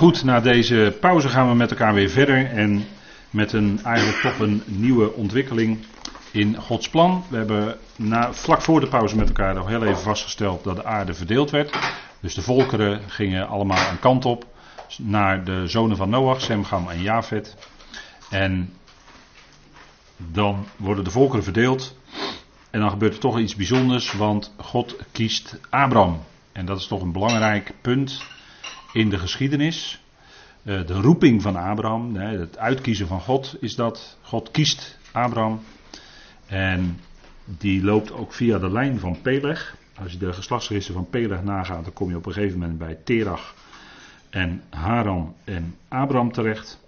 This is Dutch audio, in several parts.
Goed, na deze pauze gaan we met elkaar weer verder en met een eigenlijk toch een nieuwe ontwikkeling in Gods plan. We hebben na, vlak voor de pauze met elkaar nog heel even vastgesteld dat de aarde verdeeld werd. Dus de volkeren gingen allemaal een kant op naar de zonen van Noach, Sem, en Jafet. En dan worden de volkeren verdeeld. En dan gebeurt er toch iets bijzonders, want God kiest Abraham. En dat is toch een belangrijk punt in de geschiedenis. Eh, de roeping van Abraham, het uitkiezen van God is dat. God kiest Abraham. En die loopt ook via de lijn van Peleg. Als je de geslachtsregister van Peleg nagaat, dan kom je op een gegeven moment bij Terach en Haran en Abraham terecht.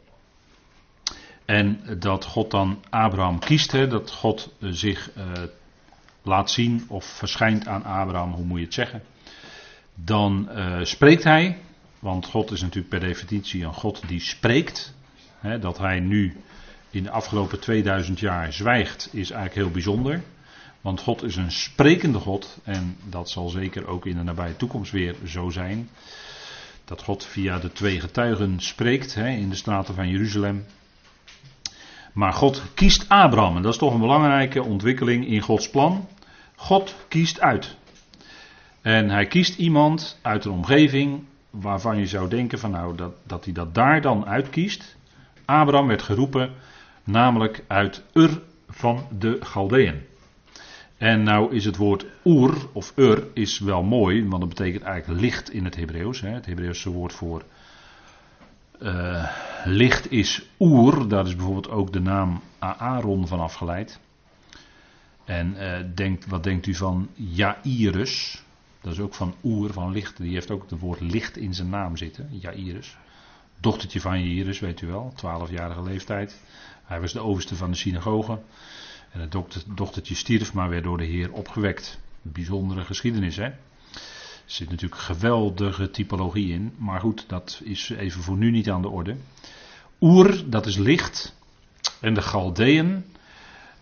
En dat God dan Abraham kiest, hè, dat God zich uh, laat zien of verschijnt aan Abraham, hoe moet je het zeggen. Dan spreekt hij, want God is natuurlijk per definitie een God die spreekt. Dat hij nu in de afgelopen 2000 jaar zwijgt, is eigenlijk heel bijzonder. Want God is een sprekende God en dat zal zeker ook in de nabije toekomst weer zo zijn. Dat God via de twee getuigen spreekt in de straten van Jeruzalem. Maar God kiest Abraham en dat is toch een belangrijke ontwikkeling in Gods plan. God kiest uit. En hij kiest iemand uit een omgeving waarvan je zou denken van nou dat, dat hij dat daar dan uitkiest. Abraham werd geroepen namelijk uit Ur van de Galdeën. En nou is het woord Ur of Ur is wel mooi, want dat betekent eigenlijk licht in het Hebreeuws. Het Hebreeuwse woord voor uh, licht is Ur, daar is bijvoorbeeld ook de naam Aaron van afgeleid. En uh, denkt, wat denkt u van Jairus? Dat is ook van Oer, van licht. Die heeft ook het woord licht in zijn naam zitten, Jairus. Dochtertje van Jairus, weet u wel, 12-jarige leeftijd. Hij was de overste van de synagoge. En het dochtertje stierf, maar werd door de Heer opgewekt. bijzondere geschiedenis, hè? Er zit natuurlijk geweldige typologie in. Maar goed, dat is even voor nu niet aan de orde. Oer, dat is licht. En de Galdeën,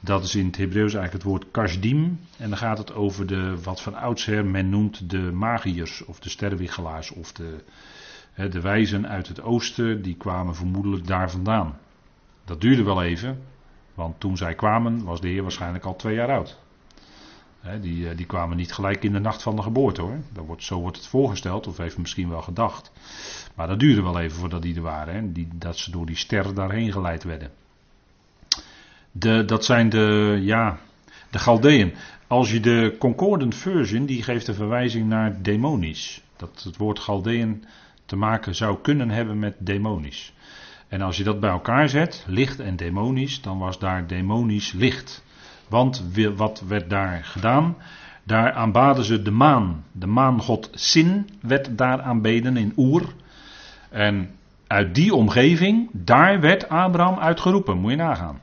dat is in het Hebreeuws eigenlijk het woord kasdim. En dan gaat het over de, wat van oudsher men noemt de magiërs of de sterrenwichelaars of de, de wijzen uit het oosten. Die kwamen vermoedelijk daar vandaan. Dat duurde wel even, want toen zij kwamen was de Heer waarschijnlijk al twee jaar oud. die, eh, die kwamen niet gelijk in de nacht van de geboorte hoor. Dat wordt, zo wordt het voorgesteld, of heeft misschien wel gedacht. Maar dat duurde wel even voordat die er waren. Die, dat ze door die ster daarheen geleid werden. De, dat zijn de, ja, de Galdeën. Als je de Concordant Version, die geeft een verwijzing naar demonisch. Dat het woord Galdeën te maken zou kunnen hebben met demonisch. En als je dat bij elkaar zet, licht en demonisch, dan was daar demonisch licht. Want wat werd daar gedaan? Daar aanbaden ze de maan. De maangod Sin werd daar aanbeden in Oer. En uit die omgeving, daar werd Abraham uitgeroepen. Moet je nagaan.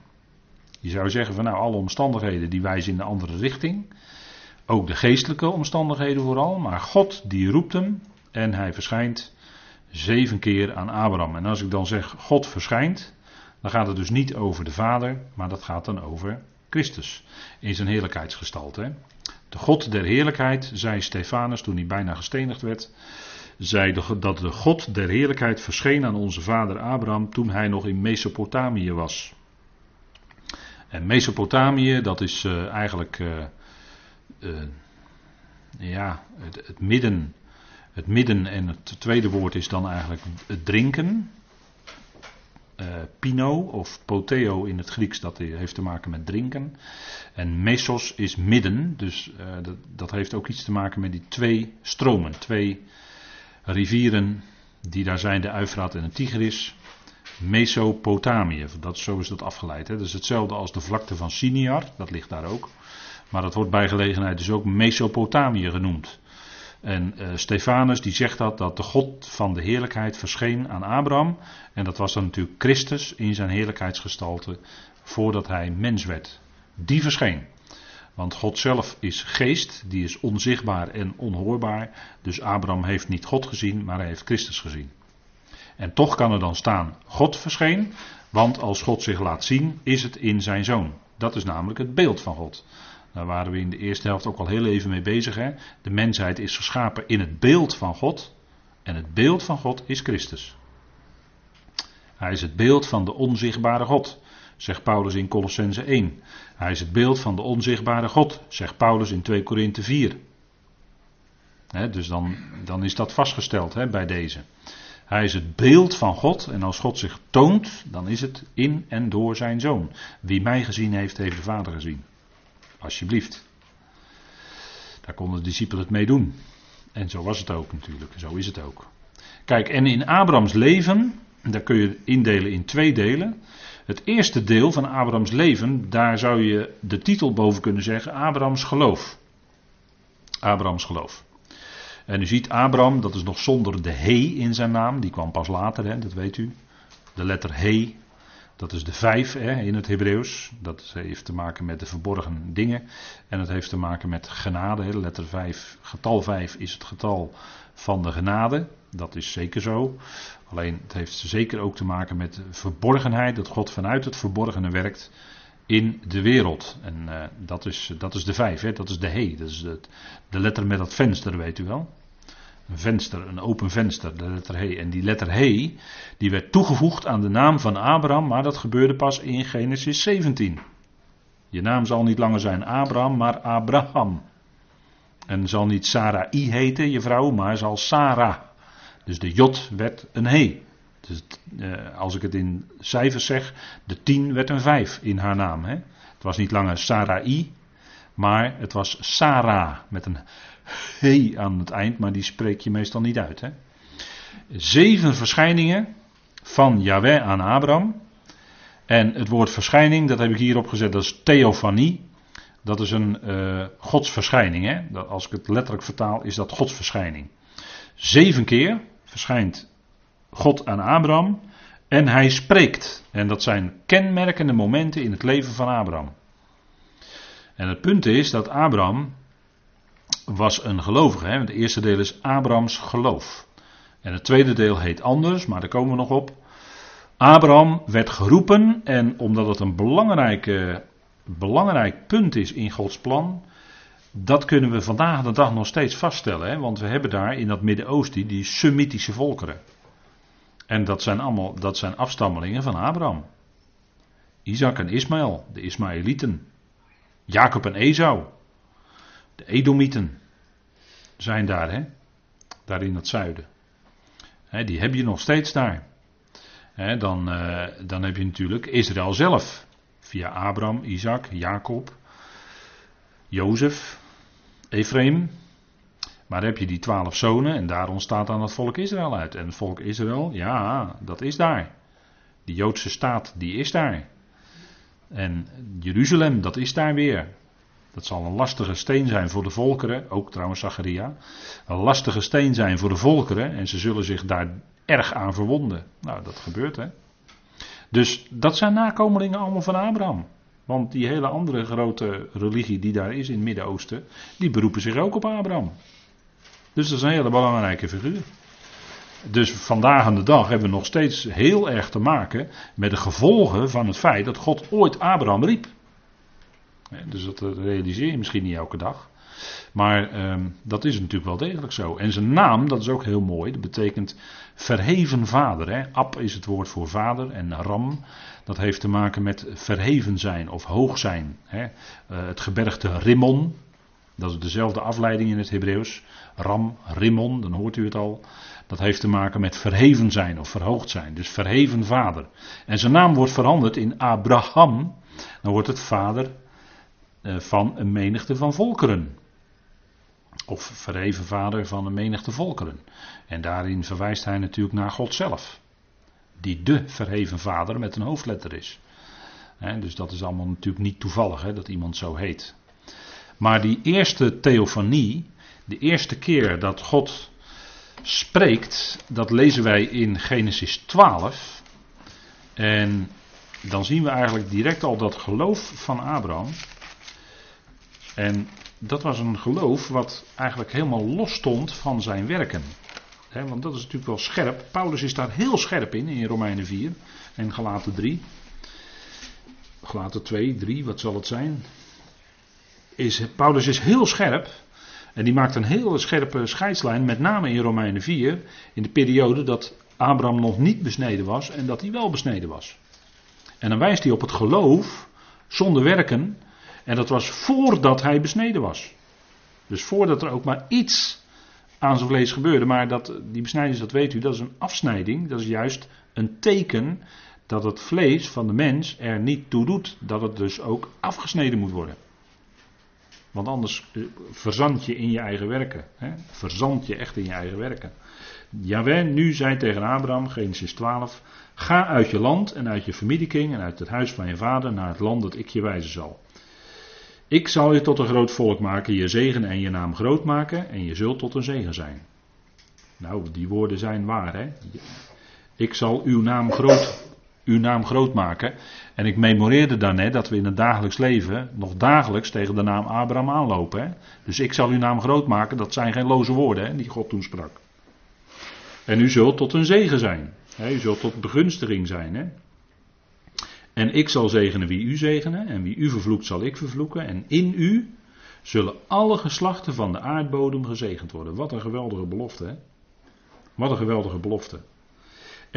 Je zou zeggen van nou, alle omstandigheden die wijzen in de andere richting. Ook de geestelijke omstandigheden vooral. Maar God die roept hem en hij verschijnt zeven keer aan Abraham. En als ik dan zeg God verschijnt, dan gaat het dus niet over de Vader, maar dat gaat dan over Christus in zijn heerlijkheidsgestalte. De God der heerlijkheid, zei Stefanus toen hij bijna gestenigd werd, zei dat de God der heerlijkheid verscheen aan onze vader Abraham toen hij nog in Mesopotamië was. En Mesopotamië, dat is uh, eigenlijk uh, uh, ja, het, midden het midden en het tweede woord is dan eigenlijk het drinken. Pino of poteo in het Grieks, dat heeft te maken met drinken. En mesos is midden, dus dat, dat, heeft ook iets te maken met die twee stromen, twee rivieren die daar zijn, de Uifraat en de Tigris. Mesopotamië, dat, zo is dat afgeleid. Hè. Dat is hetzelfde als de vlakte van Siniar, dat ligt daar ook. Maar dat wordt bij gelegenheid dus ook Mesopotamië genoemd. En uh, Stefanus die zegt dat, dat de God van de heerlijkheid verscheen aan Abraham. En dat was dan natuurlijk Christus in zijn heerlijkheidsgestalte voordat hij mens werd. Die verscheen. Want God zelf is geest, die is onzichtbaar en onhoorbaar. Dus Abraham heeft niet God gezien, maar hij heeft Christus gezien. En toch kan er dan staan, God verscheen, want als God zich laat zien, is het in zijn zoon. Dat is namelijk het beeld van God. Daar waren we in de eerste helft ook al heel even mee bezig. Hè? De mensheid is geschapen in het beeld van God. En het beeld van God is Christus. Hij is het beeld van de onzichtbare God, zegt Paulus in Colossense 1. Hij is het beeld van de onzichtbare God, zegt Paulus in 2 Korinthe 4. dus dan, dan is dat vastgesteld bij deze. Hij is het beeld van God en als God zich toont, dan is het in en door zijn zoon. Wie mij gezien heeft, heeft de Vader gezien. Alsjeblieft. Daar konden de discipelen het mee doen. En zo was het ook natuurlijk, zo is het ook. Kijk, en in Abrahams leven, daar kun je indelen in twee delen. Het eerste deel van Abrahams leven, daar zou je de titel boven kunnen zeggen: Abrahams geloof. Abrahams geloof. En u ziet Abraham, dat is nog zonder de he in zijn naam, die kwam pas later, hè, dat weet u. De letter he, dat is de vijf hè, in het Hebreeuws. Dat heeft te maken met de verborgen dingen. En het heeft te maken met genade. Hè. Letter 5, getal 5 is het getal van de genade. Dat is zeker zo. Alleen het heeft zeker ook te maken met verborgenheid. Dat God vanuit het verborgene werkt in de wereld. En uh, dat, is, dat is de vijf, hè? dat is de he. Dat is de, letter met dat venster, weet u wel. Een venster, een open venster, de letter he. En die letter he, die werd toegevoegd aan de naam van Abraham, maar dat gebeurde pas in Genesis 17. Je naam zal niet langer zijn Abraham, maar Abraham. En zal niet Sarai heten, je vrouw, maar zal Sarah. Dus de J werd een he. Dus uh, als ik het in cijfers zeg, de 10 werd een 5 in haar naam. Hè? Het was niet langer Sarai, maar het was Sarah met een he aan het eind, maar die spreek je meestal niet uit. Hè? Zeven verschijningen van Yahweh aan Abraham. En het woord verschijning, dat heb ik hier opgezet, dat is theofanie. Dat is een uh, godsverschijning. Hè? Dat, als ik het letterlijk vertaal, is dat godsverschijning. Zeven keer verschijnt God aan Abraham en hij spreekt. En dat zijn kenmerkende momenten in het leven van Abraham. En het punt is dat Abraham was een gelovige. Hè? Het eerste deel is Abrahams geloof. En het tweede deel heet anders, maar daar komen we nog op. Abraham werd geroepen en omdat het een belangrijke, belangrijk punt is in Gods plan, dat kunnen we vandaag de dag nog steeds vaststellen. Hè? Want we hebben daar in dat Midden-Oosten die Semitische volkeren. En dat zijn allemaal dat zijn afstammelingen van Abraham. Isaac en Ismaël, de Ismaëlieten. Jacob en Esau, de Edomieten, zijn daar, hè? daar in het zuiden. Hè, die heb je nog steeds daar. Hè, dan, uh, dan heb je natuurlijk Israël zelf, via Abraham, Isaac, Jacob, Jozef, Ephraim, maar heb je die twaalf zonen en daar ontstaat dan het volk Israël uit. En het volk Israël, ja, dat is daar. Die Joodse staat, die is daar. En Jeruzalem, dat is daar weer. Dat zal een lastige steen zijn voor de volkeren, ook trouwens Zacharia. Een lastige steen zijn voor de volkeren en ze zullen zich daar erg aan verwonden. Nou, dat gebeurt hè. Dus dat zijn nakomelingen allemaal van Abraham. Want die hele andere grote religie die daar is in het Midden-Oosten, die beroepen zich ook op Abraham. Dus dat is een hele belangrijke figuur. Dus vandaag aan de dag hebben we nog steeds heel erg te maken met de gevolgen van het feit dat God ooit Abraham riep. Dus dat realiseer je misschien niet elke dag. Maar ehm, dat is natuurlijk wel degelijk zo. En zijn naam, dat is ook heel mooi. Dat betekent verheven vader. Hè? Ab is het woord voor vader. En ram, dat heeft te maken met verheven zijn of hoog zijn. Hè? Uh, het gebergte Rimmon, dat is dezelfde afleiding in het Hebreeuws. Ram, Rimmon, dan hoort u het al. Dat heeft te maken met verheven zijn of verhoogd zijn. Dus verheven vader. En zijn naam wordt veranderd in Abraham. Dan wordt het vader eh, van een menigte van volkeren. Of verheven vader van een menigte volkeren. En daarin verwijst hij natuurlijk naar God zelf. Die de verheven vader met een hoofdletter is. dus dat is allemaal natuurlijk niet toevallig hè, dat iemand zo heet. Maar die eerste theofanie, de eerste keer dat God spreekt, dat lezen wij in Genesis 12. En dan zien we eigenlijk direct al dat geloof van Abraham. En dat was een geloof wat eigenlijk helemaal los stond van zijn werken. want dat is natuurlijk wel scherp. Paulus is daar heel scherp in, in Romeinen 4 en Galaten 3. Galaten 2, 3, wat zal het zijn? Is, Paulus is heel scherp. En die maakt een hele scherpe scheidslijn, met name in Romeinen 4, in de periode dat Abraham nog niet besneden was en dat hij wel besneden was. En dan wijst hij op het geloof zonder werken. En dat was voordat hij besneden was. Dus voordat er ook maar iets aan zijn vlees gebeurde. Maar dat, die besnijdenis, dat weet u, dat is een afsnijding. Dat is juist een teken dat het vlees van de mens er niet toe doet. Dat het dus ook afgesneden moet worden. Want anders eh, verzand je in je eigen werken. Hè? Verzand je echt in je eigen werken. Jawel, nu zei tegen Abraham, Genesis 12, ga uit je land en uit je familiekring en uit het huis van je vader naar het land dat ik je wijzen zal. Ik zal je tot een groot volk maken, je zegen en je naam groot maken en je zult tot een zegen zijn. Nou, die woorden zijn waar, hè? Ik zal uw naam groot, uw naam groot maken. En ik memoreerde daarnet dat we in het dagelijks leven nog dagelijks tegen de naam Abraham aanlopen. Hè? Dus ik zal uw naam groot maken, dat zijn geen loze woorden hè, die God toen sprak. En u zult tot een zegen zijn. Hè? U zult tot begunstiging zijn. Hè? En ik zal zegenen wie u zegenen, en wie u vervloekt zal ik vervloeken. En in u zullen alle geslachten van de aardbodem gezegend worden. Wat een geweldige belofte, hè? Wat een geweldige belofte.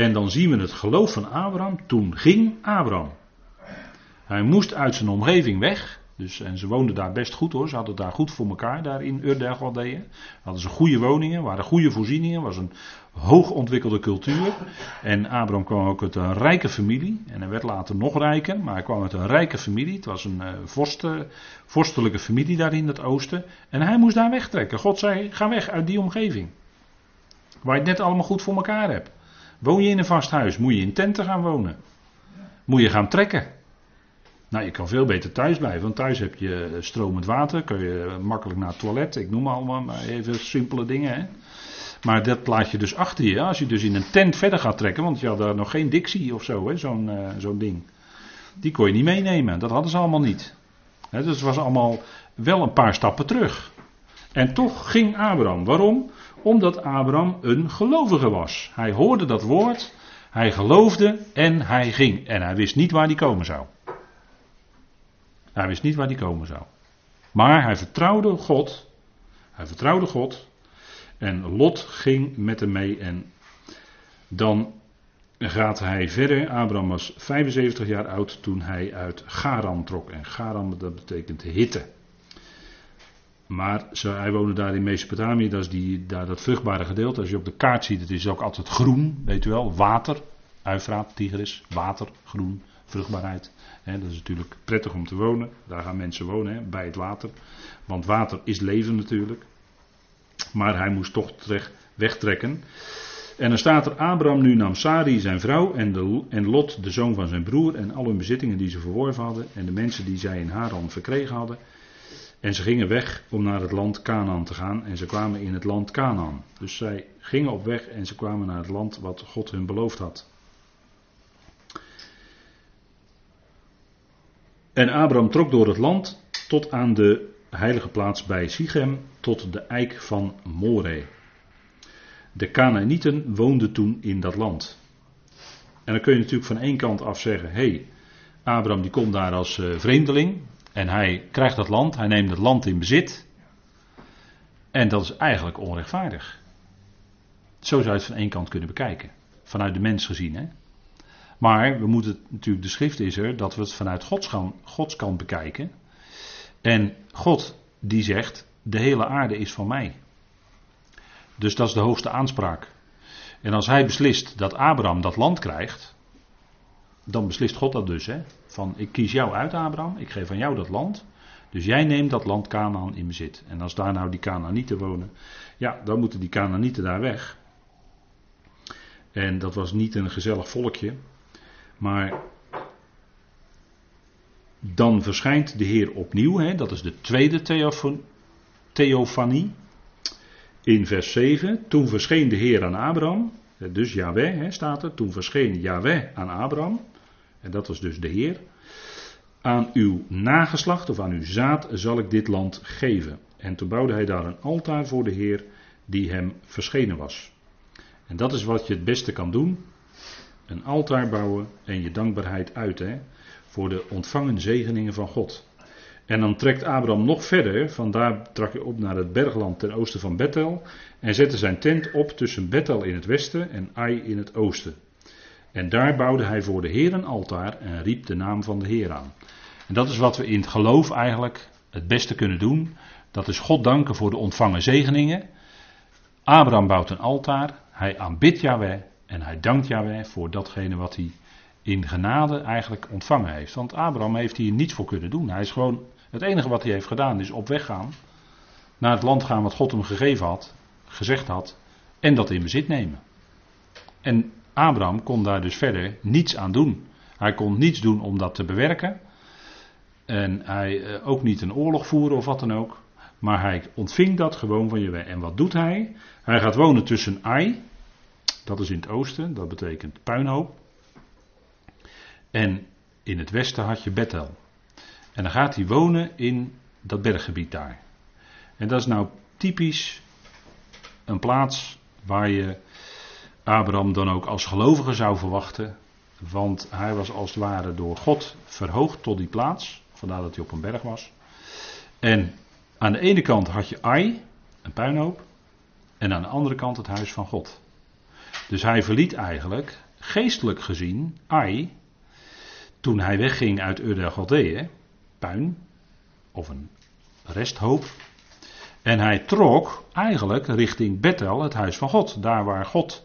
En dan zien we het geloof van Abraham. Toen ging Abraham. Hij moest uit zijn omgeving weg. Dus, en ze woonden daar best goed hoor. Ze hadden daar goed voor elkaar, daar in Ur der. Hadden ze goede woningen, waren goede voorzieningen. was een hoog ontwikkelde cultuur. En Abraham kwam ook uit een rijke familie. En hij werd later nog rijker, maar hij kwam uit een rijke familie. Het was een vorsten, vorstelijke familie daar in het oosten. En hij moest daar wegtrekken. God zei: ga weg uit die omgeving. Waar je het net allemaal goed voor elkaar hebt. Woon je in een vast huis, moet je in tenten gaan wonen. Moet je gaan trekken. Nou, je kan veel beter thuis blijven, want thuis heb je stromend water, kun je makkelijk naar het toilet. Ik noem allemaal maar even simpele dingen. Hè. Maar dat laat je dus achter je. Als je dus in een tent verder gaat trekken, want je had daar nog geen Dixie of zo, zo'n uh, zo'n ding. Die kon je niet meenemen, dat hadden ze allemaal niet. He, dus het was allemaal wel een paar stappen terug. En toch ging Abraham. Waarom? Omdat Abraham een gelovige was. Hij hoorde dat woord, hij geloofde en hij ging. En hij wist niet waar hij komen zou. Hij wist niet waar hij komen zou. Maar hij vertrouwde God. Hij vertrouwde God. En Lot ging met hem mee. En dan gaat hij verder. Abraham was 75 jaar oud toen hij uit Garan trok. En Garan dat betekent hitte. Maar hij woonde daar in Mesopotamië, dat is die, daar dat vruchtbare gedeelte. Als je op de kaart ziet, het is ook altijd groen, weet u wel. Water, Uifraat, Tigris, water, groen, vruchtbaarheid. dat is natuurlijk prettig om te wonen. Daar gaan mensen wonen, bij het water. Want water is leven natuurlijk. Maar hij moest toch terecht wegtrekken. En dan staat er: Abraham nu nam Sari zijn vrouw en, de, en Lot de zoon van zijn broer en al hun bezittingen die ze verworven hadden en de mensen die zij in Haran verkregen hadden. En ze gingen weg om naar het land Canaan te gaan en ze kwamen in het land Canaan. Dus zij gingen op weg en ze kwamen naar het land wat God hun beloofd had. En Abraham trok door het land tot aan de heilige plaats bij Sichem, tot de eik van More. De Canaanieten woonden toen in dat land. En dan kun je natuurlijk van één kant af zeggen: hé, hey, Abraham die komt daar als uh, vreemdeling en hij krijgt dat land, hij neemt het land in bezit. En dat is eigenlijk onrechtvaardig. Zo zou je het van één kant kunnen bekijken, vanuit de mens gezien. Hè? Maar we moeten natuurlijk, de schrift is er, dat we het vanuit Gods Gods kant bekijken. En God die zegt, de hele aarde is van mij. Dus dat is de hoogste aanspraak. En als hij beslist dat Abraham dat land krijgt, dan beslist God dat dus. Hè? Van ik kies jou uit Abraham, ik geef aan jou dat land. Dus jij neemt dat land Canaan in bezit. En als daar nou die Canaanieten wonen, ja, dan moeten die Canaanieten daar weg. En dat was niet een gezellig volkje. Maar dan verschijnt de Heer opnieuw, hè, dat is de tweede theofanie. In vers 7, toen verscheen de Heer aan Abraham, dus Yahweh hè, staat er, toen verscheen Yahweh aan Abraham, en dat was dus de Heer. Aan uw nageslacht of aan uw zaad zal ik dit land geven. En toen bouwde hij daar een altaar voor de Heer die hem verschenen was. En dat is wat je het beste kan doen een altaar bouwen en je dankbaarheid uiten voor de ontvangen zegeningen van God. En dan trekt Abraham nog verder, vandaar trok hij op naar het bergland ten oosten van Bethel. En zette zijn tent op tussen Bethel in het westen en Ai in het oosten. En daar bouwde hij voor de Heer een altaar en riep de naam van de Heer aan. En dat is wat we in het geloof eigenlijk het beste kunnen doen. Dat is God danken voor de ontvangen zegeningen. Abraham bouwt een altaar, hij aanbidt Yahweh en hij dankt Yahweh voor datgene wat hij in genade eigenlijk ontvangen heeft. Want Abraham heeft hier niets voor kunnen doen. Hij is gewoon, het enige wat hij heeft gedaan is op weg gaan. Naar het land gaan wat God hem gegeven had, gezegd had. En dat in bezit nemen. En Abraham kon daar dus verder niets aan doen. Hij kon niets doen om dat te bewerken. En hij eh, ook niet een oorlog voeren of wat dan ook. Maar hij ontving dat gewoon van je. En wat doet hij? Hij gaat wonen tussen Ai. Dat is in het oosten. Dat betekent puinhoop. En in het westen had je Bethel. En dan gaat hij wonen in dat berggebied daar. En dat is nou typisch een plaats waar je Abraham dan ook als gelovige zou verwachten. Want hij was als het ware door God verhoogd tot die plaats. Vandaar dat hij op een berg was. En aan de ene kant had je Ai, een puinhoop. En aan de andere kant het huis van God. Dus hij verliet eigenlijk, geestelijk gezien, Ai. Toen hij wegging uit Ur der puin. Of een resthoop. En hij trok eigenlijk richting Bethel, het huis van God. Daar waar God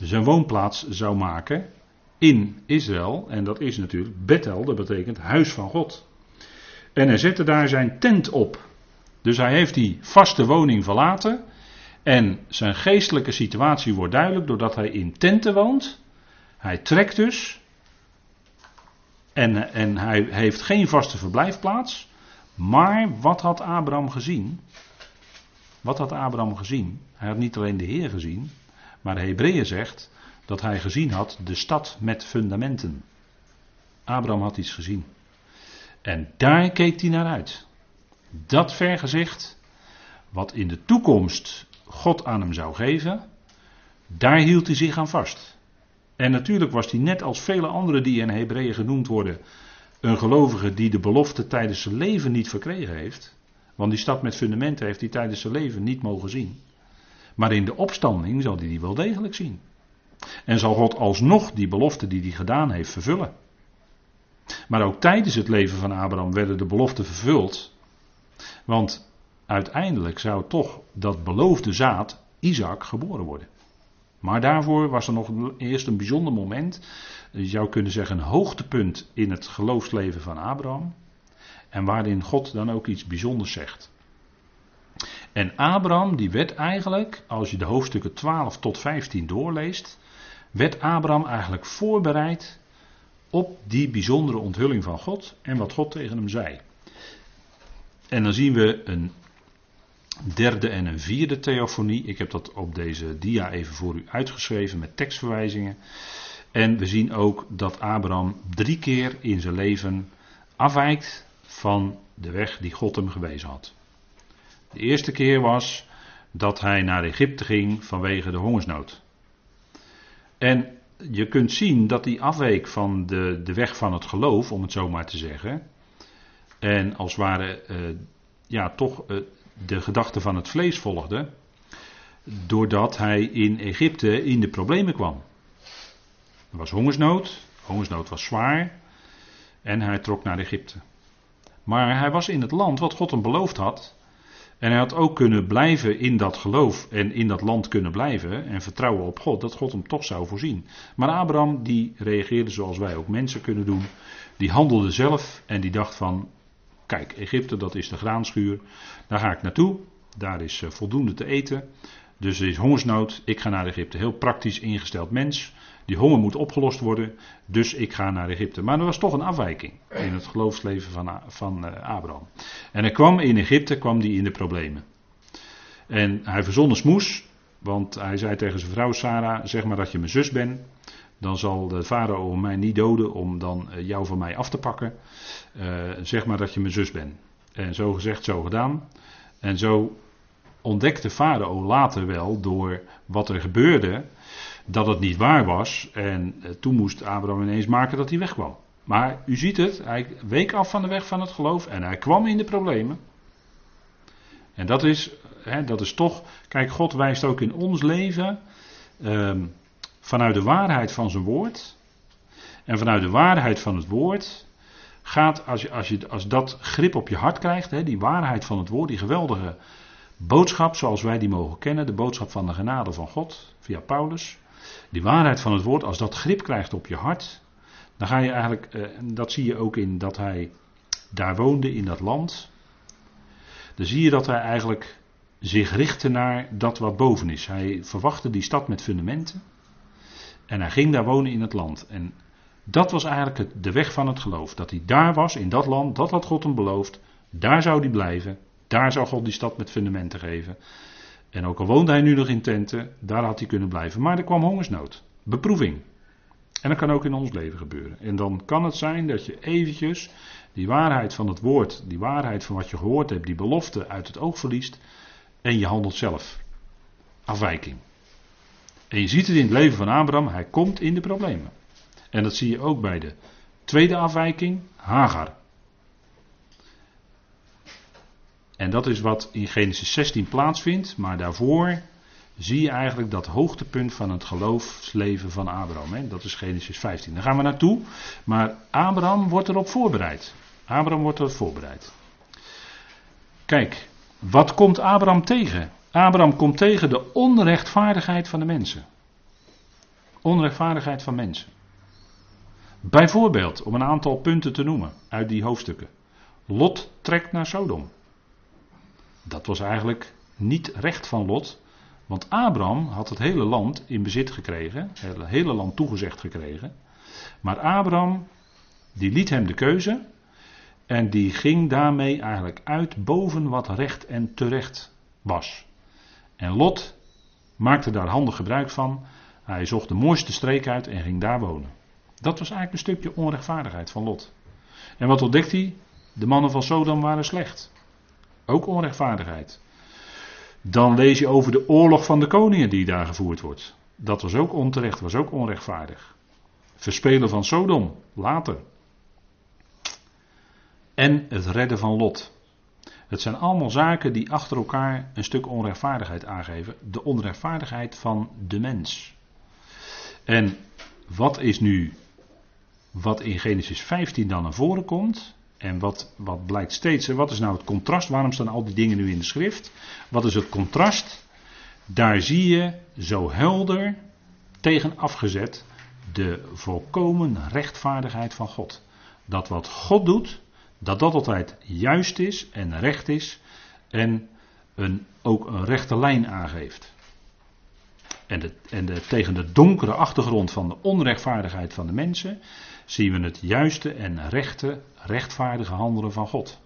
zijn woonplaats zou maken in Israël. En dat is natuurlijk Bethel, dat betekent huis van God. En hij zette daar zijn tent op. Dus hij heeft die vaste woning verlaten. En zijn geestelijke situatie wordt duidelijk doordat hij in tenten woont. Hij trekt dus. En, en hij heeft geen vaste verblijfplaats. Maar wat had Abraham gezien? Wat had Abraham gezien? Hij had niet alleen de Heer gezien, maar Hebreeën zegt dat hij gezien had de stad met fundamenten. Abraham had iets gezien. En daar keek hij naar uit. Dat vergezicht, wat in de toekomst God aan hem zou geven, daar hield hij zich aan vast. En natuurlijk was hij net als vele anderen die in Hebreeën genoemd worden, een gelovige die de belofte tijdens zijn leven niet verkregen heeft. Want die stad met fundamenten heeft hij tijdens zijn leven niet mogen zien. Maar in de opstanding zal hij die wel degelijk zien. En zal God alsnog die belofte die hij gedaan heeft vervullen. Maar ook tijdens het leven van Abraham werden de beloften vervuld. Want uiteindelijk zou toch dat beloofde zaad, Isaac, geboren worden. Maar daarvoor was er nog eerst een bijzonder moment. Je zou kunnen zeggen een hoogtepunt in het geloofsleven van Abraham. En waarin God dan ook iets bijzonders zegt. En Abraham, die werd eigenlijk, als je de hoofdstukken 12 tot 15 doorleest, werd Abraham eigenlijk voorbereid op die bijzondere onthulling van God en wat God tegen hem zei. En dan zien we een derde en een vierde theofonie. Ik heb dat op deze dia even voor u uitgeschreven met tekstverwijzingen. En we zien ook dat Abraham drie keer in zijn leven afwijkt van de weg die God hem gewezen had. De eerste keer was dat hij naar Egypte ging vanwege de hongersnood. En je kunt zien dat hij afweek van de, de weg van het geloof, om het zo maar te zeggen. En als het ware, uh, ja, toch uh, de gedachte van het vlees volgde. Doordat hij in Egypte in de problemen kwam. Er was hongersnood, hongersnood was zwaar. En hij trok naar Egypte. Maar hij was in het land wat God hem beloofd had. En hij had ook kunnen blijven in dat geloof en in dat land kunnen blijven en vertrouwen op God, dat God hem toch zou voorzien. Maar Abraham die reageerde zoals wij ook mensen kunnen doen. Die handelde zelf en die dacht van, kijk, Egypte dat is de graanschuur, daar ga ik naartoe, daar is eh, voldoende te eten. Dus er is hongersnood, ik ga naar Egypte. Heel praktisch ingesteld mens. Die honger moet opgelost worden, dus ik ga naar Egypte. Maar er was toch een afwijking in het geloofsleven van, van uh, Abraham. En hij kwam in Egypte, kwam hij in de problemen. En hij verzon een smoes, want hij zei tegen zijn vrouw Sarah, zeg maar dat je mijn zus bent. Dan zal de farao mij niet doden om dan uh, jou van mij af te pakken. Uh, zeg maar dat je mijn zus bent. En zo gezegd, zo gedaan. En zo ontdekte farao later wel door wat er gebeurde dat het niet waar was. En eh, toen moest Abraham ineens maken dat hij wegkwam. Maar u ziet het, hij week af van de weg van het geloof en hij kwam in de problemen. En dat is, hè, dat is toch, kijk, God wijst ook in ons leven ehm, vanuit de waarheid van zijn woord. En vanuit de waarheid van het woord gaat, als, je, als, je, als dat grip op je hart krijgt, hè, die waarheid van het woord, die geweldige boodschap zoals wij die mogen kennen, de boodschap van de genade van God via Paulus. Die waarheid van het woord, als dat grip krijgt op je hart, dan ga je eigenlijk, eh, dat zie je ook in dat hij daar woonde in dat land. Dan zie je dat hij eigenlijk zich richtte naar dat wat boven is. Hij verwachtte die stad met fundamenten. En hij ging daar wonen in het land. En dat was eigenlijk de weg van het geloof. Dat hij daar was, in dat land, dat had God hem beloofd. Daar zou hij blijven. Daar zou God die stad met fundamenten geven. En ook al woonde hij nu nog in tenten, daar had hij kunnen blijven. Maar er kwam hongersnood, beproeving. En dat kan ook in ons leven gebeuren. En dan kan het zijn dat je eventjes die waarheid van het woord, die waarheid van wat je gehoord hebt, die belofte uit het oog verliest. En je handelt zelf. Afwijking. En je ziet het in het leven van Abraham, hij komt in de problemen. En dat zie je ook bij de tweede afwijking, Hagar. En dat is wat in Genesis 16 plaatsvindt, maar daarvoor zie je eigenlijk dat hoogtepunt van het geloofsleven van Abraham. Hè? Dat is Genesis 15. Daar gaan we naartoe, maar Abraham wordt erop voorbereid. Abraham wordt erop voorbereid. Kijk, wat komt Abraham tegen? Abraham komt tegen de onrechtvaardigheid van de mensen. Onrechtvaardigheid van mensen. Bijvoorbeeld, om een aantal punten te noemen uit die hoofdstukken. Lot trekt naar Sodom. Dat was eigenlijk niet recht van Lot, want Abraham had het hele land in bezit gekregen, het hele land toegezegd gekregen. Maar Abraham, die liet hem de keuze en die ging daarmee eigenlijk uit boven wat recht en terecht was. En Lot maakte daar handig gebruik van. Hij zocht de mooiste streek uit en ging daar wonen. Dat was eigenlijk een stukje onrechtvaardigheid van Lot. En wat ontdekt hij? De mannen van Sodom waren slecht. Ook onrechtvaardigheid. Dan lees je over de oorlog van de koningen die daar gevoerd wordt. Dat was ook onterecht, was ook onrechtvaardig. Verspelen van Sodom, later. En het redden van Lot. Het zijn allemaal zaken die achter elkaar een stuk onrechtvaardigheid aangeven. De onrechtvaardigheid van de mens. En wat is nu, wat in Genesis 15 dan naar voren komt, en wat, wat blijkt steeds, wat is nou het contrast? Waarom staan al die dingen nu in de schrift? Wat is het contrast? Daar zie je zo helder tegen afgezet de volkomen rechtvaardigheid van God. Dat wat God doet, dat dat altijd juist is en recht is en een, ook een rechte lijn aangeeft. En, en de, tegen de donkere achtergrond van de onrechtvaardigheid van de mensen zien we het juiste en rechte, rechtvaardige handelen van God.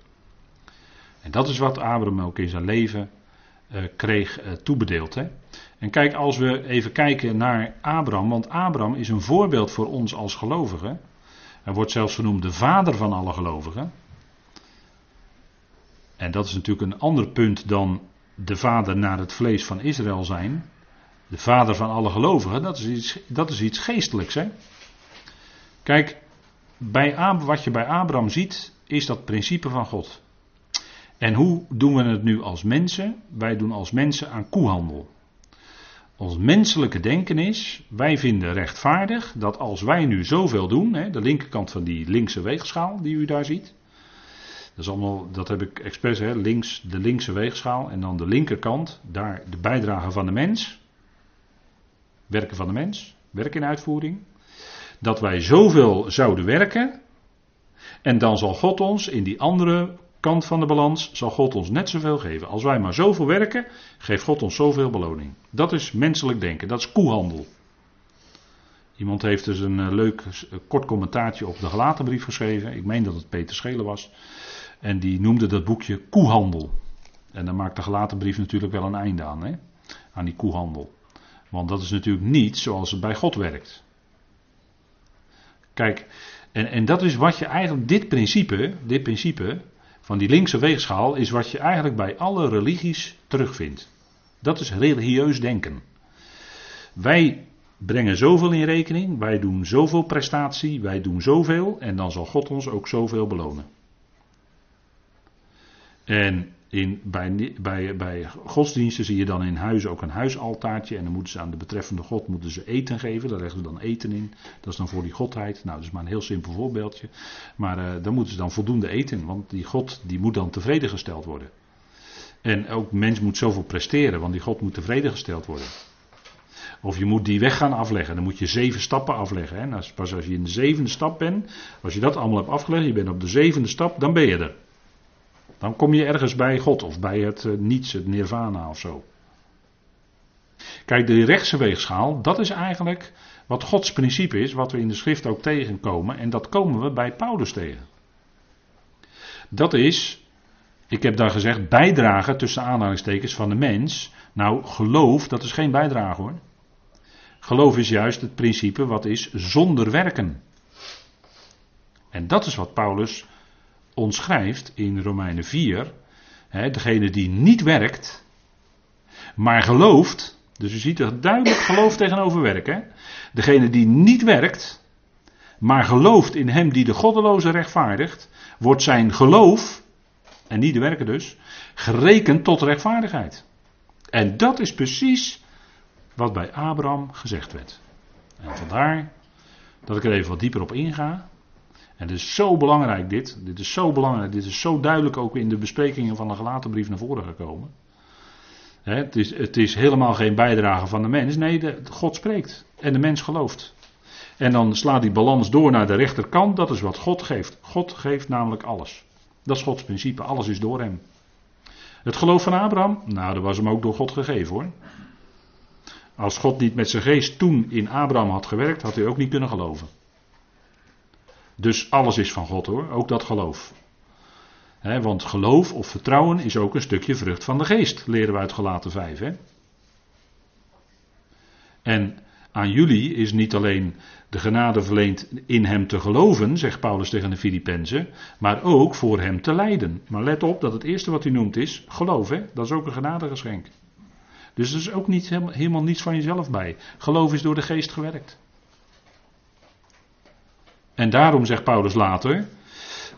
En dat is wat Abraham ook in zijn leven uh, kreeg uh, toebedeeld. Hè? En kijk, als we even kijken naar Abraham, want Abraham is een voorbeeld voor ons als gelovigen. Hij wordt zelfs genoemd de vader van alle gelovigen. En dat is natuurlijk een ander punt dan de vader naar het vlees van Israël zijn. De vader van alle gelovigen, dat is iets, dat is iets geestelijks. Hè? Kijk, bij wat je bij Abraham ziet, is dat principe van God. En hoe doen we het nu als mensen? Wij doen als mensen aan koehandel. Ons menselijke denken is, wij vinden rechtvaardig dat als wij nu zoveel doen, hè, de linkerkant van die linkse weegschaal die u daar ziet, dat, is allemaal, dat heb ik expres, hè, links de linkse weegschaal en dan de linkerkant, daar de bijdrage van de mens, werken van de mens, werk in uitvoering dat wij zoveel zouden werken. En dan zal God ons in die andere kant van de balans, zal God ons net zoveel geven. Als wij maar zoveel werken, geeft God ons zoveel beloning. Dat is menselijk denken, dat is koehandel. Iemand heeft dus een eh, leuk eh, kort commentaartje op de gelaten brief geschreven. Ik meen dat het Peter Schelen was. En die noemde dat boekje koehandel. En dan maakt de gelaten brief natuurlijk wel een einde aan, hè? aan die koehandel. Want dat is natuurlijk niet zoals het bij God werkt. Kijk, en, en dat is wat je eigenlijk, dit principe, dit principe van die linkse weegschaal, is wat je eigenlijk bij alle religies terugvindt. Dat is religieus denken. Wij brengen zoveel in rekening, wij doen zoveel prestatie, wij doen zoveel en dan zal God ons ook zoveel belonen. En in, bij, bij, bij godsdiensten zie je dan in huis ook een huisaltaartje. En dan moeten ze aan de betreffende God moeten ze eten geven. Daar leggen ze dan eten in. Dat is dan voor die godheid. Nou, dat is maar een heel simpel voorbeeldje. Maar uh, dan moeten ze dan voldoende eten. Want die God die moet dan tevreden gesteld worden. En ook mens moet zoveel presteren. Want die God moet tevreden gesteld worden. Of je moet die weg gaan afleggen. Dan moet je zeven stappen afleggen. Hè. Pas als je in de zevende stap bent. Als je dat allemaal hebt afgelegd. Je bent op de zevende stap. Dan ben je er. Dan kom je ergens bij God of bij het uh, niets, het nirvana of zo. Kijk, de rechtse weegschaal, dat is eigenlijk wat Gods principe is, wat we in de schrift ook tegenkomen. En dat komen we bij Paulus tegen. Dat is, ik heb daar gezegd, bijdragen tussen aanhalingstekens van de mens. Nou, geloof, dat is geen bijdrage hoor. Geloof is juist het principe wat is zonder werken. En dat is wat Paulus ons schrijft in Romeinen 4, hè, degene die niet werkt, maar gelooft, dus u ziet er duidelijk geloof tegenover werken. Degene die niet werkt, maar gelooft in hem die de goddeloze rechtvaardigt, wordt zijn geloof, en niet de werken dus, gerekend tot rechtvaardigheid. En dat is precies wat bij Abraham gezegd werd. En vandaar dat ik er even wat dieper op inga. En het is zo belangrijk dit. Dit is zo belangrijk. Dit is zo duidelijk ook in de besprekingen van de gelaten brief naar voren gekomen. het, is, het is helemaal geen bijdrage van de mens. Nee, God spreekt. En de mens gelooft. En dan slaat die balans door naar de rechterkant. Dat is wat God geeft. God geeft namelijk alles. Dat is Gods principe. Alles is door hem. Het geloof van Abraham? Nou, dat was hem ook door God gegeven hoor. Als God niet met zijn geest toen in Abraham had gewerkt, had hij ook niet kunnen geloven. Dus alles is van God hoor, ook dat geloof. want geloof of vertrouwen is ook een stukje vrucht van de geest, leren we uit Galaten 5. He? En aan jullie is niet alleen de genade verleend in hem te geloven, zegt Paulus tegen de Filippenzen, maar ook voor hem te lijden. Maar let op dat het eerste wat hij noemt is geloof, dat is ook een genadegeschenk. Dus er is ook niet, helemaal niets van jezelf bij. Geloof is door de geest gewerkt. En daarom zegt Paulus later,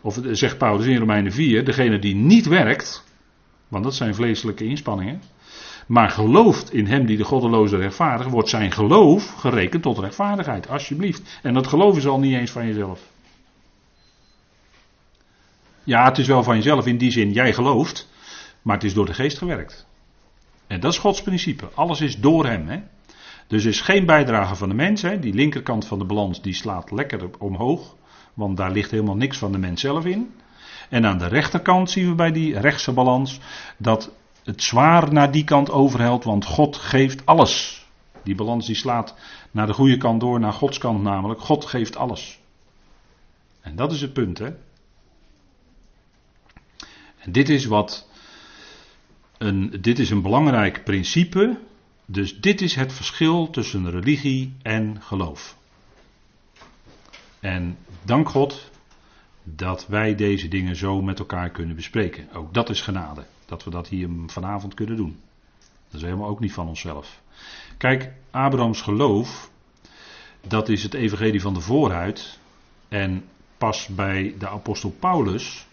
of zegt Paulus in Romeinen 4, degene die niet werkt, want dat zijn vleeselijke inspanningen, maar gelooft in hem die de goddeloze rechtvaardig, wordt zijn geloof gerekend tot rechtvaardigheid, alsjeblieft. En dat geloof is al niet eens van jezelf. Ja, het is wel van jezelf in die zin, jij gelooft, maar het is door de geest gewerkt. En dat is Gods principe. Alles is door hem. Hè? Dus is geen bijdrage van de mens. Hè. Die linkerkant van de balans die slaat lekker omhoog. Want daar ligt helemaal niks van de mens zelf in. En aan de rechterkant zien we bij die rechtse balans dat het zwaar naar die kant overhelt, want God geeft alles. Die balans die slaat naar de goede kant door, naar Gods kant namelijk. God geeft alles. En dat is het punt, hè. En dit is wat. Een, dit is een belangrijk principe dus dit is het verschil tussen religie en geloof. En dank God dat wij deze dingen zo met elkaar kunnen bespreken. Ook dat is genade, dat we dat hier vanavond kunnen doen. Dat is helemaal ook niet van onszelf. Kijk, Abrahams geloof, dat is het evangelie van de voorhuid. En pas bij de apostel Paulus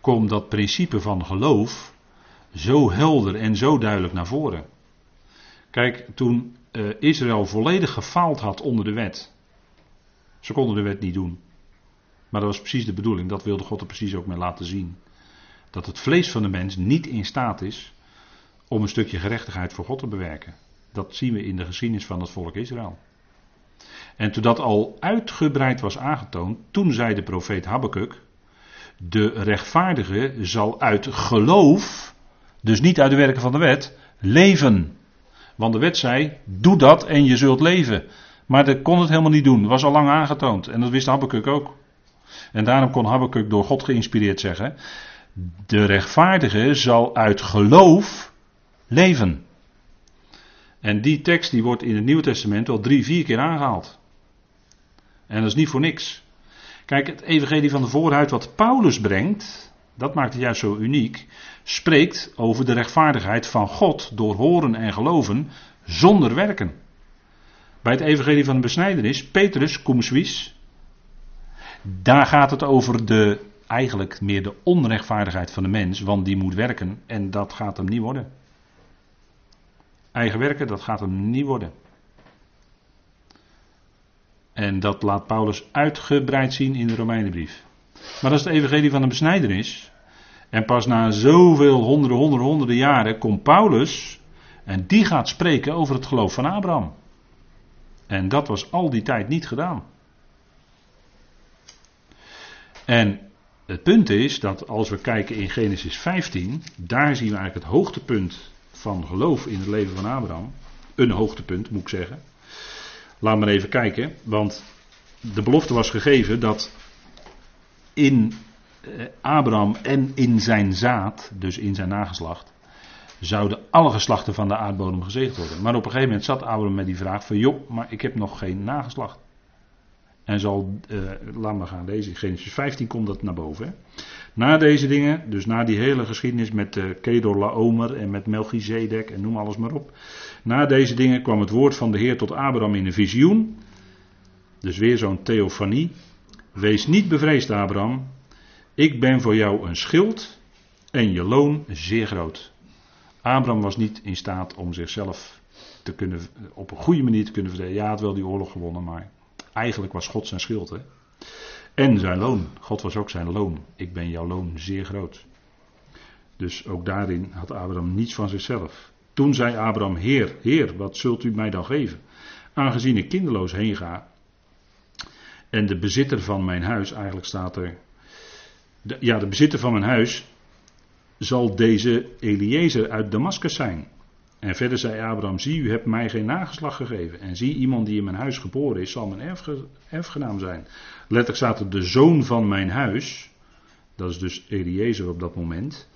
komt dat principe van geloof zo helder en zo duidelijk naar voren. Kijk, toen uh, Israël volledig gefaald had onder de wet. Ze konden de wet niet doen. Maar dat was precies de bedoeling. Dat wilde God er precies ook mee laten zien. Dat het vlees van de mens niet in staat is om een stukje gerechtigheid voor God te bewerken. Dat zien we in de geschiedenis van het volk Israël. En toen dat al uitgebreid was aangetoond, toen zei de profeet Habakkuk: De rechtvaardige zal uit geloof, dus niet uit de werken van de wet, leven. Want de wet zei, doe dat en je zult leven. Maar dat kon het helemaal niet doen. Was al lang aangetoond. En dat wist Habakkuk ook. En daarom kon Habakkuk door God geïnspireerd zeggen, de rechtvaardige zal uit geloof leven. En die tekst die wordt in het Nieuwe Testament wel drie, vier keer aangehaald. En dat is niet voor niks. Kijk, het evangelie van de voorhuid wat Paulus brengt, dat maakt het juist zo uniek, spreekt over de rechtvaardigheid van God door horen en geloven zonder werken. Bij het evangelie van de besnijdenis, Petrus, cum suis, daar gaat het over de, eigenlijk meer de onrechtvaardigheid van de mens, want die moet werken en dat gaat hem niet worden. Eigen werken, dat gaat hem niet worden. En dat laat Paulus uitgebreid zien in de Romeinenbrief. Maar is het evangelie van de besnijdenis. En pas na zoveel honderden, honderden, honderden jaren komt Paulus en die gaat spreken over het geloof van Abraham. En dat was al die tijd niet gedaan. En het punt is dat als we kijken in Genesis 15, daar zien we eigenlijk het hoogtepunt van geloof in het leven van Abraham. Een hoogtepunt moet ik zeggen. Laat maar even kijken, want de belofte was gegeven dat in eh, Abraham en in zijn zaad, dus in zijn nageslacht, zouden alle geslachten van de aardbodem gezegend worden. Maar op een gegeven moment zat Abraham met die vraag van, joh, maar ik heb nog geen nageslacht. En zal, uh, laat maar gaan lezen, in Genesis 15 komt dat naar boven. Na deze dingen, dus na die hele geschiedenis met uh, Kedor Laomer en met Melchizedek en noem alles maar op. Na deze dingen kwam het woord van de Heer tot Abraham in een visioen. Dus weer zo'n theofanie. Wees niet bevreesd, Abraham. Ik ben voor jou een schild en je loon zeer groot. Abraham was niet in staat om zichzelf te kunnen, op een goede manier te kunnen verdedigen. Ja, had wel die oorlog gewonnen, maar eigenlijk was God zijn schild. Hè? En zijn loon. God was ook zijn loon. Ik ben jouw loon zeer groot. Dus ook daarin had Abraham niets van zichzelf. Toen zei Abraham: Heer, Heer, wat zult u mij dan geven? Aangezien ik kinderloos heen ga. En de bezitter van mijn huis, eigenlijk staat er. De, ja, de bezitter van mijn huis zal deze Eliezer uit Damascus zijn. En verder zei Abraham: Zie, u hebt mij geen nageslag gegeven. En zie, iemand die in mijn huis geboren is, zal mijn erfge, erfgenaam zijn. Letterlijk staat er: De zoon van mijn huis, dat is dus Eliezer op dat moment,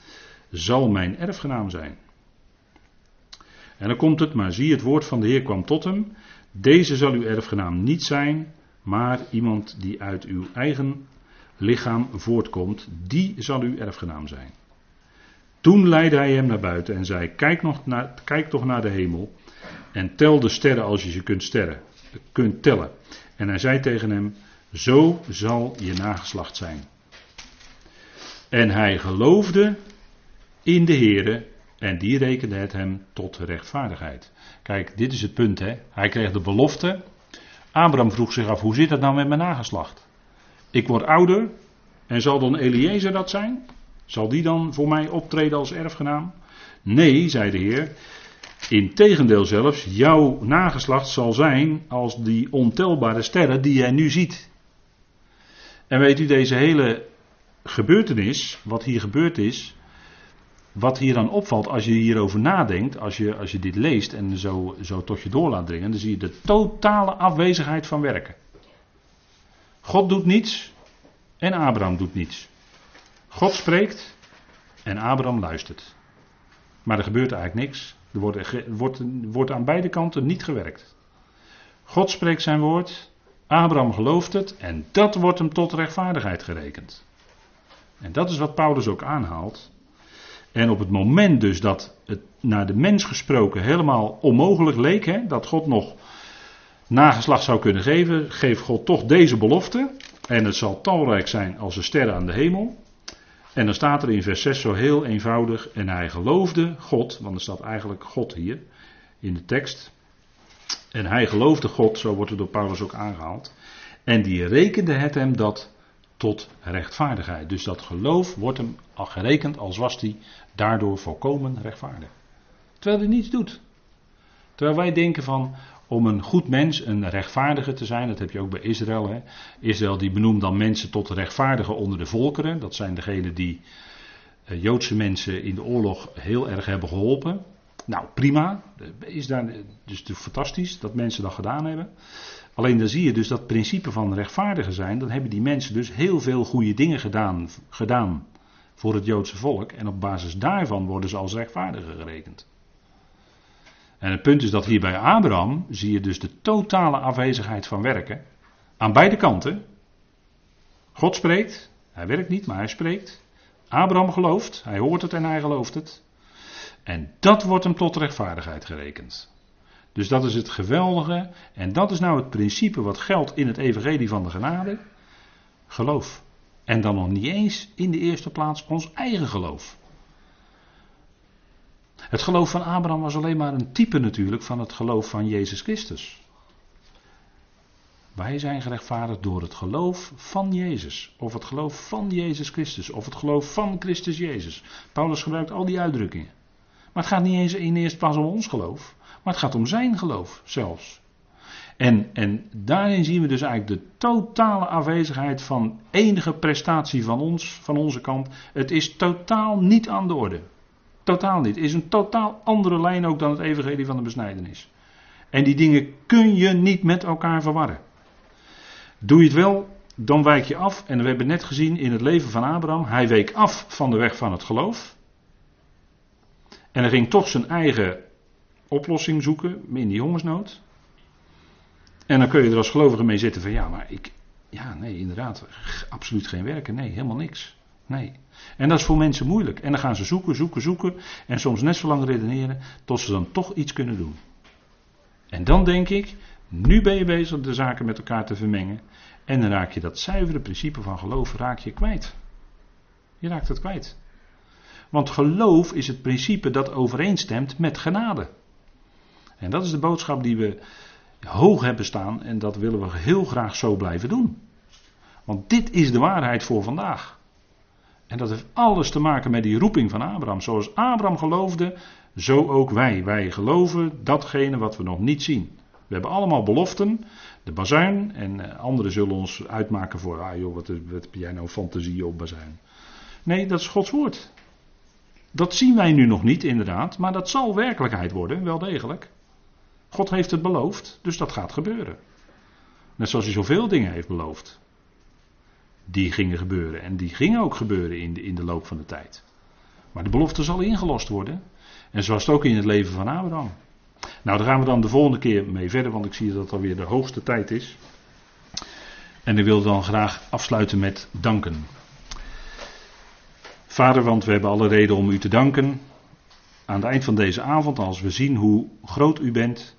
zal mijn erfgenaam zijn. En dan komt het, maar zie, het woord van de Heer kwam tot hem. Deze zal uw erfgenaam niet zijn, maar iemand die uit uw eigen lichaam voortkomt, die zal uw erfgenaam zijn. Toen leidde hij hem naar buiten en zei: Kijk, nog naar, kijk toch naar de hemel en tel de sterren als je ze kunt, sterren, kunt tellen. En hij zei tegen hem: Zo zal je nageslacht zijn. En hij geloofde in de Heere en die rekende het hem tot rechtvaardigheid. Kijk, dit is het punt. Hè? Hij kreeg de belofte. Abraham vroeg zich af: hoe zit dat nou met mijn nageslacht? Ik word ouder en zal dan Eliezer dat zijn? Zal die dan voor mij optreden als erfgenaam? Nee, zei de Heer. Integendeel zelfs, jouw nageslacht zal zijn als die ontelbare sterren die jij nu ziet. En weet u, deze hele gebeurtenis, wat hier gebeurd is, wat hier dan opvalt als je hierover nadenkt, als je, als je dit leest en zo, zo tot je door laat dringen, dan zie je de totale afwezigheid van werken. God doet niets en Abraham doet niets. God spreekt en Abraham luistert. Maar er gebeurt eigenlijk niks. Er wordt, wordt, wordt aan beide kanten niet gewerkt. God spreekt zijn woord, Abraham gelooft het en dat wordt hem tot rechtvaardigheid gerekend. En dat is wat Paulus ook aanhaalt. En op het moment dus dat het naar de mens gesproken helemaal onmogelijk leek, hè, dat God nog nageslag zou kunnen geven, geeft God toch deze belofte. En het zal talrijk zijn als de sterren aan de hemel. En dan staat er in vers 6 zo heel eenvoudig, en hij geloofde God, want er staat eigenlijk God hier in de tekst. En hij geloofde God, zo wordt het door Paulus ook aangehaald. En die rekende het hem dat tot rechtvaardigheid. Dus dat geloof wordt hem gerekend als was hij daardoor volkomen rechtvaardig. Terwijl hij niets doet. Terwijl wij denken van, om een goed mens, een rechtvaardige te zijn. Dat heb je ook bij Israël. Hè. Israël die benoemt dan mensen tot rechtvaardigen onder de volkeren. Dat zijn degenen die uh, Joodse mensen in de oorlog heel erg hebben geholpen. Nou, prima. Is daar, dus fantastisch dat mensen dat gedaan hebben. Alleen dan zie je dus dat principe van rechtvaardigen zijn. Dan hebben die mensen dus heel veel goede dingen gedaan, gedaan voor het Joodse volk. En op basis daarvan worden ze als rechtvaardigen gerekend. En het punt is dat hier bij Abraham zie je dus de totale afwezigheid van werken. Aan beide kanten. God spreekt, hij werkt niet, maar hij spreekt. Abraham gelooft, hij hoort het en hij gelooft het. En dat wordt hem tot rechtvaardigheid gerekend. Dus dat is het geweldige. En dat is nou het principe wat geldt in het evangelie van de genade. Geloof. En dan nog niet eens in de eerste plaats ons eigen geloof. Het geloof van Abraham was alleen maar een type natuurlijk van het geloof van Jezus Christus. Wij zijn gerechtvaardigd door het geloof van Jezus. Of het geloof van Jezus Christus. Of het geloof van Christus Jezus. Paulus gebruikt al die uitdrukkingen. Maar het gaat niet eens in eerste plaats om ons geloof. Maar het gaat om zijn geloof zelfs. En, en daarin zien we dus eigenlijk de totale afwezigheid van enige prestatie van ons, van onze kant. Het is totaal niet aan de orde. Totaal niet. Het is een totaal andere lijn ook dan het evangelie van de besnijdenis. En die dingen kun je niet met elkaar verwarren. Doe je het wel, dan wijk je af. En we hebben net gezien in het leven van Abraham, hij week af van de weg van het geloof. En hij ging toch zijn eigen oplossing zoeken in die hongersnood. En dan kun je er als gelovige mee zitten van ja, maar ik, ja, nee, inderdaad, absoluut geen werken, nee, helemaal niks. Nee. En dat is voor mensen moeilijk. En dan gaan ze zoeken, zoeken, zoeken. En soms net zo lang redeneren tot ze dan toch iets kunnen doen. En dan denk ik, nu ben je bezig de zaken met elkaar te vermengen. En dan raak je dat zuivere principe van geloof raak je kwijt. Je raakt het kwijt. Want geloof is het principe dat overeenstemt met genade. En dat is de boodschap die we hoog hebben staan en dat willen we heel graag zo blijven doen. Want dit is de waarheid voor vandaag. En dat heeft alles te maken met die roeping van Abraham. Zoals Abraham geloofde, zo ook wij. Wij geloven datgene wat we nog niet zien. We hebben allemaal beloften, de bazuin, en eh, anderen zullen ons uitmaken voor, ah joh, wat, wat heb jij nou fantasie op bazuin. Nee, dat is Gods woord. Dat zien wij nu nog niet, inderdaad, maar dat zal werkelijkheid worden, wel degelijk. God heeft het beloofd, dus dat gaat gebeuren. Net zoals hij zoveel dingen heeft beloofd. Die gingen gebeuren. En die gingen ook gebeuren in de, in de loop van de tijd. Maar de belofte zal ingelost worden. En zoals het ook in het leven van Abraham. Nou, daar gaan we dan de volgende keer mee verder, want ik zie dat het alweer de hoogste tijd is. En ik wil dan graag afsluiten met danken. Vader, want we hebben alle reden om u te danken. Aan het eind van deze avond, als we zien hoe groot u bent,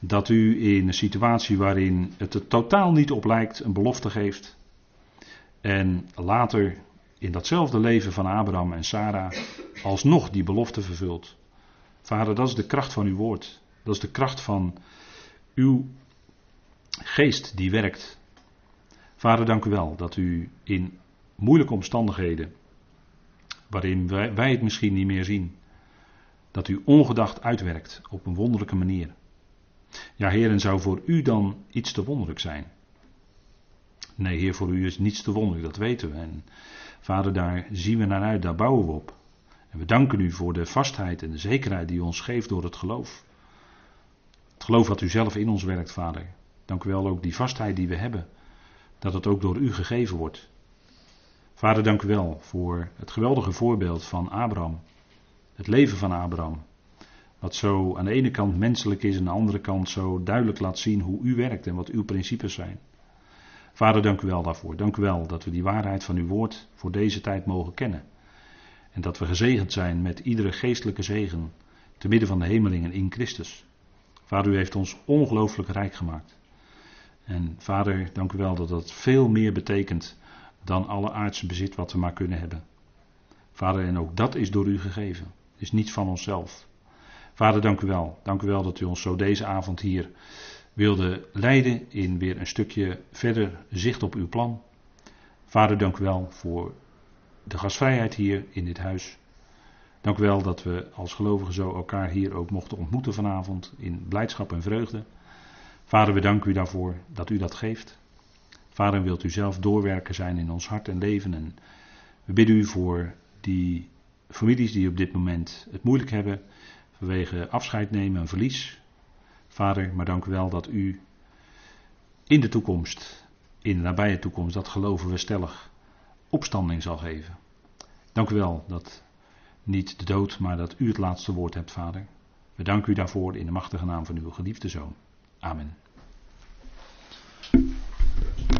dat u in een situatie waarin het er totaal niet op lijkt, een belofte geeft. En later in datzelfde leven van Abraham en Sarah alsnog die belofte vervult. Vader, dat is de kracht van uw woord. Dat is de kracht van uw geest die werkt. Vader, dank u wel dat u in moeilijke omstandigheden, waarin wij, wij het misschien niet meer zien, dat u ongedacht uitwerkt op een wonderlijke manier. Ja, Heer, en zou voor u dan iets te wonderlijk zijn? Nee, Heer, voor u is niets te wonderlijk, dat weten we. En Vader, daar zien we naar uit, daar bouwen we op. En we danken u voor de vastheid en de zekerheid die u ons geeft door het geloof. Het geloof wat u zelf in ons werkt, Vader. Dank u wel ook die vastheid die we hebben, dat het ook door u gegeven wordt. Vader, dank u wel voor het geweldige voorbeeld van Abraham. Het leven van Abraham. Wat zo aan de ene kant menselijk is en aan de andere kant zo duidelijk laat zien hoe u werkt en wat uw principes zijn. Vader, dank u wel daarvoor. Dank u wel dat we die waarheid van uw woord voor deze tijd mogen kennen. En dat we gezegend zijn met iedere geestelijke zegen te midden van de hemelingen in Christus. Vader, u heeft ons ongelooflijk rijk gemaakt. En vader, dank u wel dat dat veel meer betekent dan alle aardse bezit wat we maar kunnen hebben. Vader, en ook dat is door u gegeven. Het is niet van onszelf. Vader, dank u wel. Dank u wel dat u ons zo deze avond hier wilde leiden in weer een stukje verder zicht op uw plan. Vader, dank u wel voor de gastvrijheid hier in dit huis. Dank u wel dat we als gelovigen zo elkaar hier ook mochten ontmoeten vanavond in blijdschap en vreugde. Vader, we danken u daarvoor dat u dat geeft. Vader, wilt u zelf doorwerken zijn in ons hart en leven. En we bidden u voor die families die op dit moment het moeilijk hebben vanwege afscheid nemen en verlies. Vader, maar dank u wel dat u in de toekomst, in de nabije toekomst, dat geloven we stellig, opstanding zal geven. Dank u wel dat niet de dood, maar dat u het laatste woord hebt, Vader. We danken u daarvoor in de machtige naam van uw geliefde Zoon. Amen.